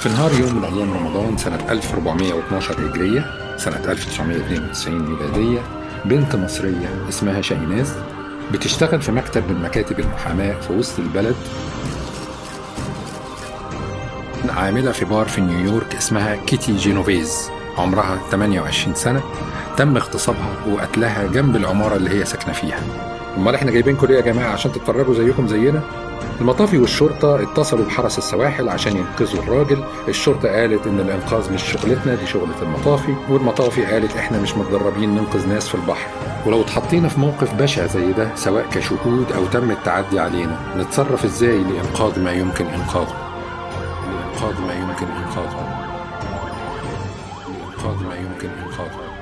في نهار يوم من أيام رمضان سنة 1412 هجرية سنة 1992 ميلادية بنت مصرية اسمها شاهيناز بتشتغل في مكتب من مكاتب المحاماة في وسط البلد. عاملة في بار في نيويورك اسمها كيتي جينوفيز. عمرها 28 سنة تم اغتصابها وقتلها جنب العمارة اللي هي ساكنة فيها. امال إحنا جايبينكم ليه يا جماعة عشان تتفرجوا زيكم زينا؟ المطافي والشرطة اتصلوا بحرس السواحل عشان ينقذوا الراجل. الشرطة قالت إن الإنقاذ مش شغلتنا دي شغلة المطافي. والمطافي قالت إحنا مش متدربين ننقذ ناس في البحر. ولو اتحطينا في موقف بشع زي ده سواء كشهود أو تم التعدي علينا نتصرف إزاي لإنقاذ ما يمكن إنقاذه؟ لإنقاذ ما يمكن إنقاذه. لانقاذ ما يمكن إنقاذه.